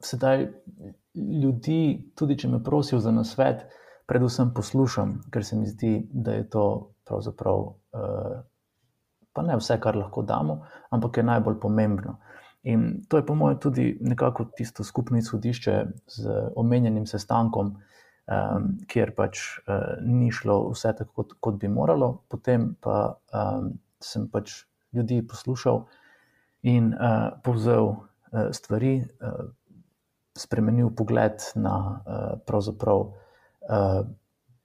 Sedaj ljudi, tudi če me prosijo za nasvet, predvsem poslušam, ker se mi zdi, da je to pravzaprav uh, pa ne vse, kar lahko damo, ampak je najbolj pomembno. In to je, po mojem, tudi nekako tisto skupno izhodišče z omenjenim sestankom, um, kjer pač uh, ni šlo vse tako, kot, kot bi moralo, potem pa um, sem pač ljudi poslušal in uh, povzel uh, stvari, uh, spremenil pogled na uh, pravzaprav uh,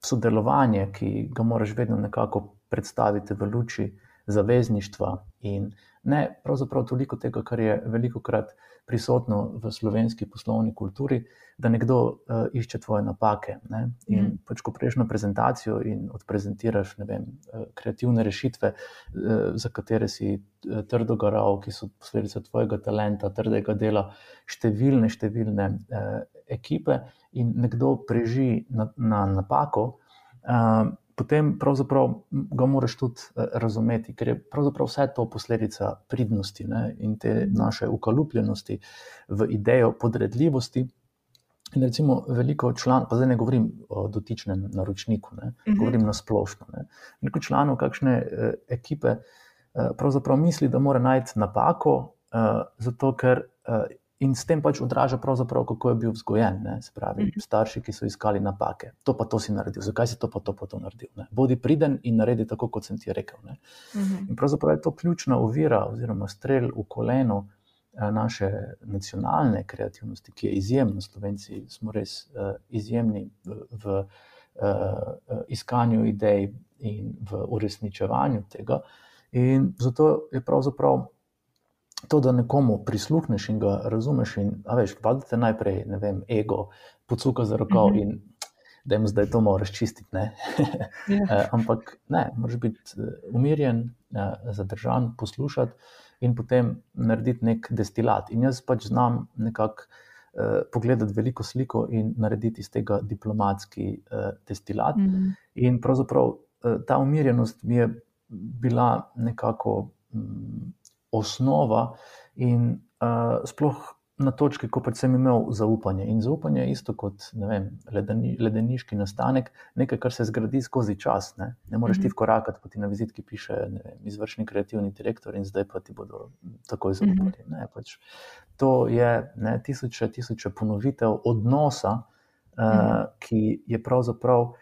sodelovanje, ki ga moraš vedno nekako predstaviti v luči zavezništva in ne pravzaprav toliko tega, kar je veliko krat prisotno v slovenski poslovni kulturi, da nekdo uh, išče tvoje napake. Ne? In mm. pač, ko prejš na prezentacijo in odprezentiraš vem, uh, kreativne rešitve, uh, za katere si trdo garal, ki so posledica tvojega talenta, trdega dela, številne, številne uh, ekipe, in nekdo preži na, na napako. Uh, potem ga moraš tudi eh, razumeti, ker je pravzaprav vse to posledica pridnosti ne, in te naše ukalupljenosti v idejo podredljivosti. In recimo, veliko članov, pa zdaj ne govorim o dotičnem naročniku, ne, uh mhm. -huh. govorim na splošno. Ne. Veliko članov kakšne eh, ekipe eh, pravzaprav misli, da mora najti napako, eh, zato ker eh, in s tem pač odraža, kako je bil vzgojen. Ne? Se pravi, mm -hmm. starši, ki so iskali napake, to pa to si naredil, zakaj si to pa to, pa to naredil. Ne? Bodi priden in naredi tako, kot sem ti rekel. Mm -hmm. In pravzaprav je to ključna ovira, oziroma strelj v koleno eh, naše nacionalne kreativnosti, ki je izjemna. Slovenci smo res uh, izjemni v, v uh, iskanju idej in v uresničevanju tega. In zato je pravzaprav to, da nekomu prisluhneš in ga razumeš, in veš, vadite najprej, ne vem, ego, pocuka za roko mm -hmm. in da jim zdaj to moraš čistiti. yeah. Ja. ampak ne, moraš biti eh, umirjen, uh, zadržan, poslušati in potem narediti nek destilat. In jaz pač znam nekako. Uh, pogledati veliko sliko in narediti iz tega diplomatski uh, destilat. Mm -hmm. In pravzaprav uh, ta umirjenost mi je bila nekako um, osnova, in uh, sploh na točki, ko pač sem imel zaupanje. In zaupanje je isto kot vem, ledeni, ledeniški nastanek, nekaj, kar se zgradi skozi čas. Ne, ne moreš ti mhm. vkorakati, pa ti na vizitki piše vem, izvršni kreativni direktor, in zdaj pa ti bodo takoj zaupali. Mhm. Ne, pač to je ne, tisoče, tisoče ponovitev odnosa, uh, ki je pravzaprav.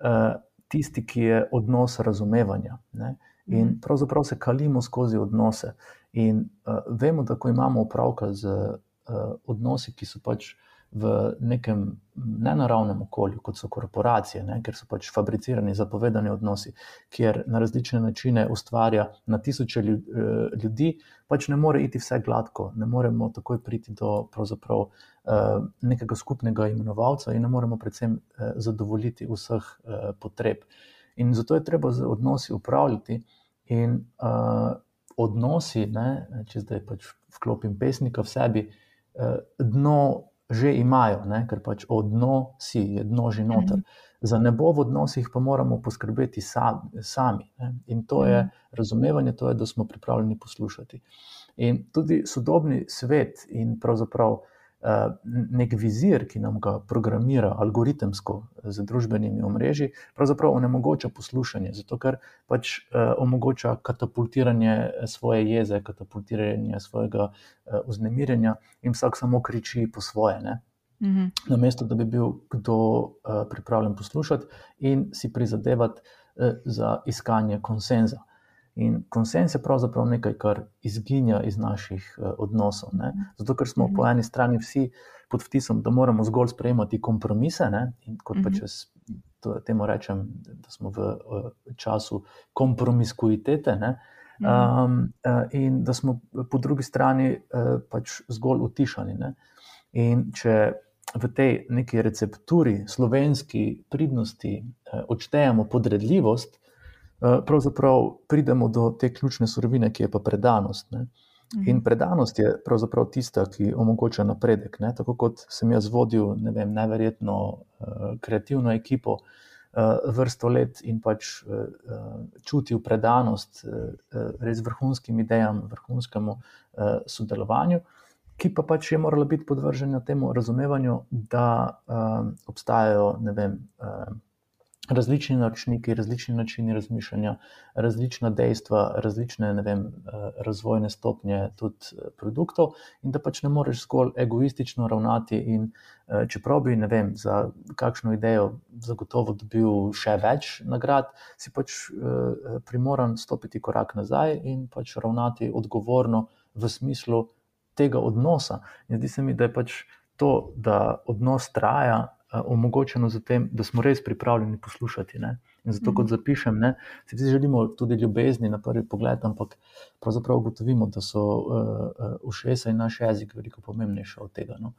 Uh, Tisti, ki je odnos razumevanja. Ne? In pravzaprav se kalimo skozi odnose. In uh, vemo, da ko imamo opravka z uh, odnosi, ki so pač v nekem nenaravnem okolju, kot so korporacije, ne, ker so pač fabricirani, zapovedani odnosi, kjer na različne načine ustvarja na tisoče ljudi, pač ne more iti vse gladko, ne moremo takoj priti do uh, nekega skupnega imenovalca in ne moremo predvsem uh, zadovoljiti vseh uh, potreb. In zato je treba z odnosi upravljati. In uh, odnosi, ne, če zdaj pač vklopim pesnika v sebi, uh, dno že imajo, ne, ker pač odnosi je dno že noter. Mhm. Za nebo v odnosih pa moramo poskrbeti sami. Ne. In to je mhm. razumevanje, to je, da smo pripravljeni poslušati. In tudi sodobni svet in pravzaprav uh, nek vizir, ki nam ga programira algoritemsko z družbenimi omrežji, pravzaprav onemogoča poslušanje, zato ker pač uh, omogoča katapultiranje svoje jeze, katapultiranje svojega vznemirjenja in vsak samo kriči po svoje. Ne? Mhm. Na mesto, da bi bil kdo pripravljen poslušati in si prizadevati za iskanje konsenza. In konsens je pravzaprav nekaj, kar izginja iz naših uh, odnosov. Ne? Zato, ker smo po mhm. eni strani vsi pod vtisom, da moramo zgolj sprejemati kompromise. Ne? In kot pa mhm. če temu rečem, da smo v uh, času kompromiskuitete. Um, uh, in da smo po drugi strani pač zgolj utišani. Ne? In če v tej neki recepturi, slovenski pridnosti, odštejemo podredljivost, Eh, pravzaprav pridemo do te ključne surovine, ki je pa predanost. Ne? Mhm. In predanost je pravzaprav tista, ki omogoča napredek. Ne? Tako kot sem jaz vodil ne vem, neverjetno uh, kreativno ekipo vrsto let in pač čutil predanost res vrhunskim idejam, vrhunskemu sodelovanju, ki pa pač je morala biti podvržena temu razumevanju, da obstajajo, ne vem različni naročniki, različni načini razmišljanja, različna dejstva, različne vem, razvojne stopnje tudi produktov, in da pač ne moreš zgolj egoistično ravnati. In čeprav bi vem, za kakšno idejo zagotovo dobil še več nagrad, si pač primoran stopiti korak nazaj in pač ravnati odgovorno v smislu tega odnosa. In zdi se mi, da je pač to, da odnos traja, omogočeno z tem, da smo res pripravljeni poslušati. Ne? In zato, kot zapišem, ne, si vsi želimo tudi ljubezni na prvi pogled, ampak pravzaprav ugotovimo, da so uh, ušesa in naš jezik veliko pomembnejši od tega. No?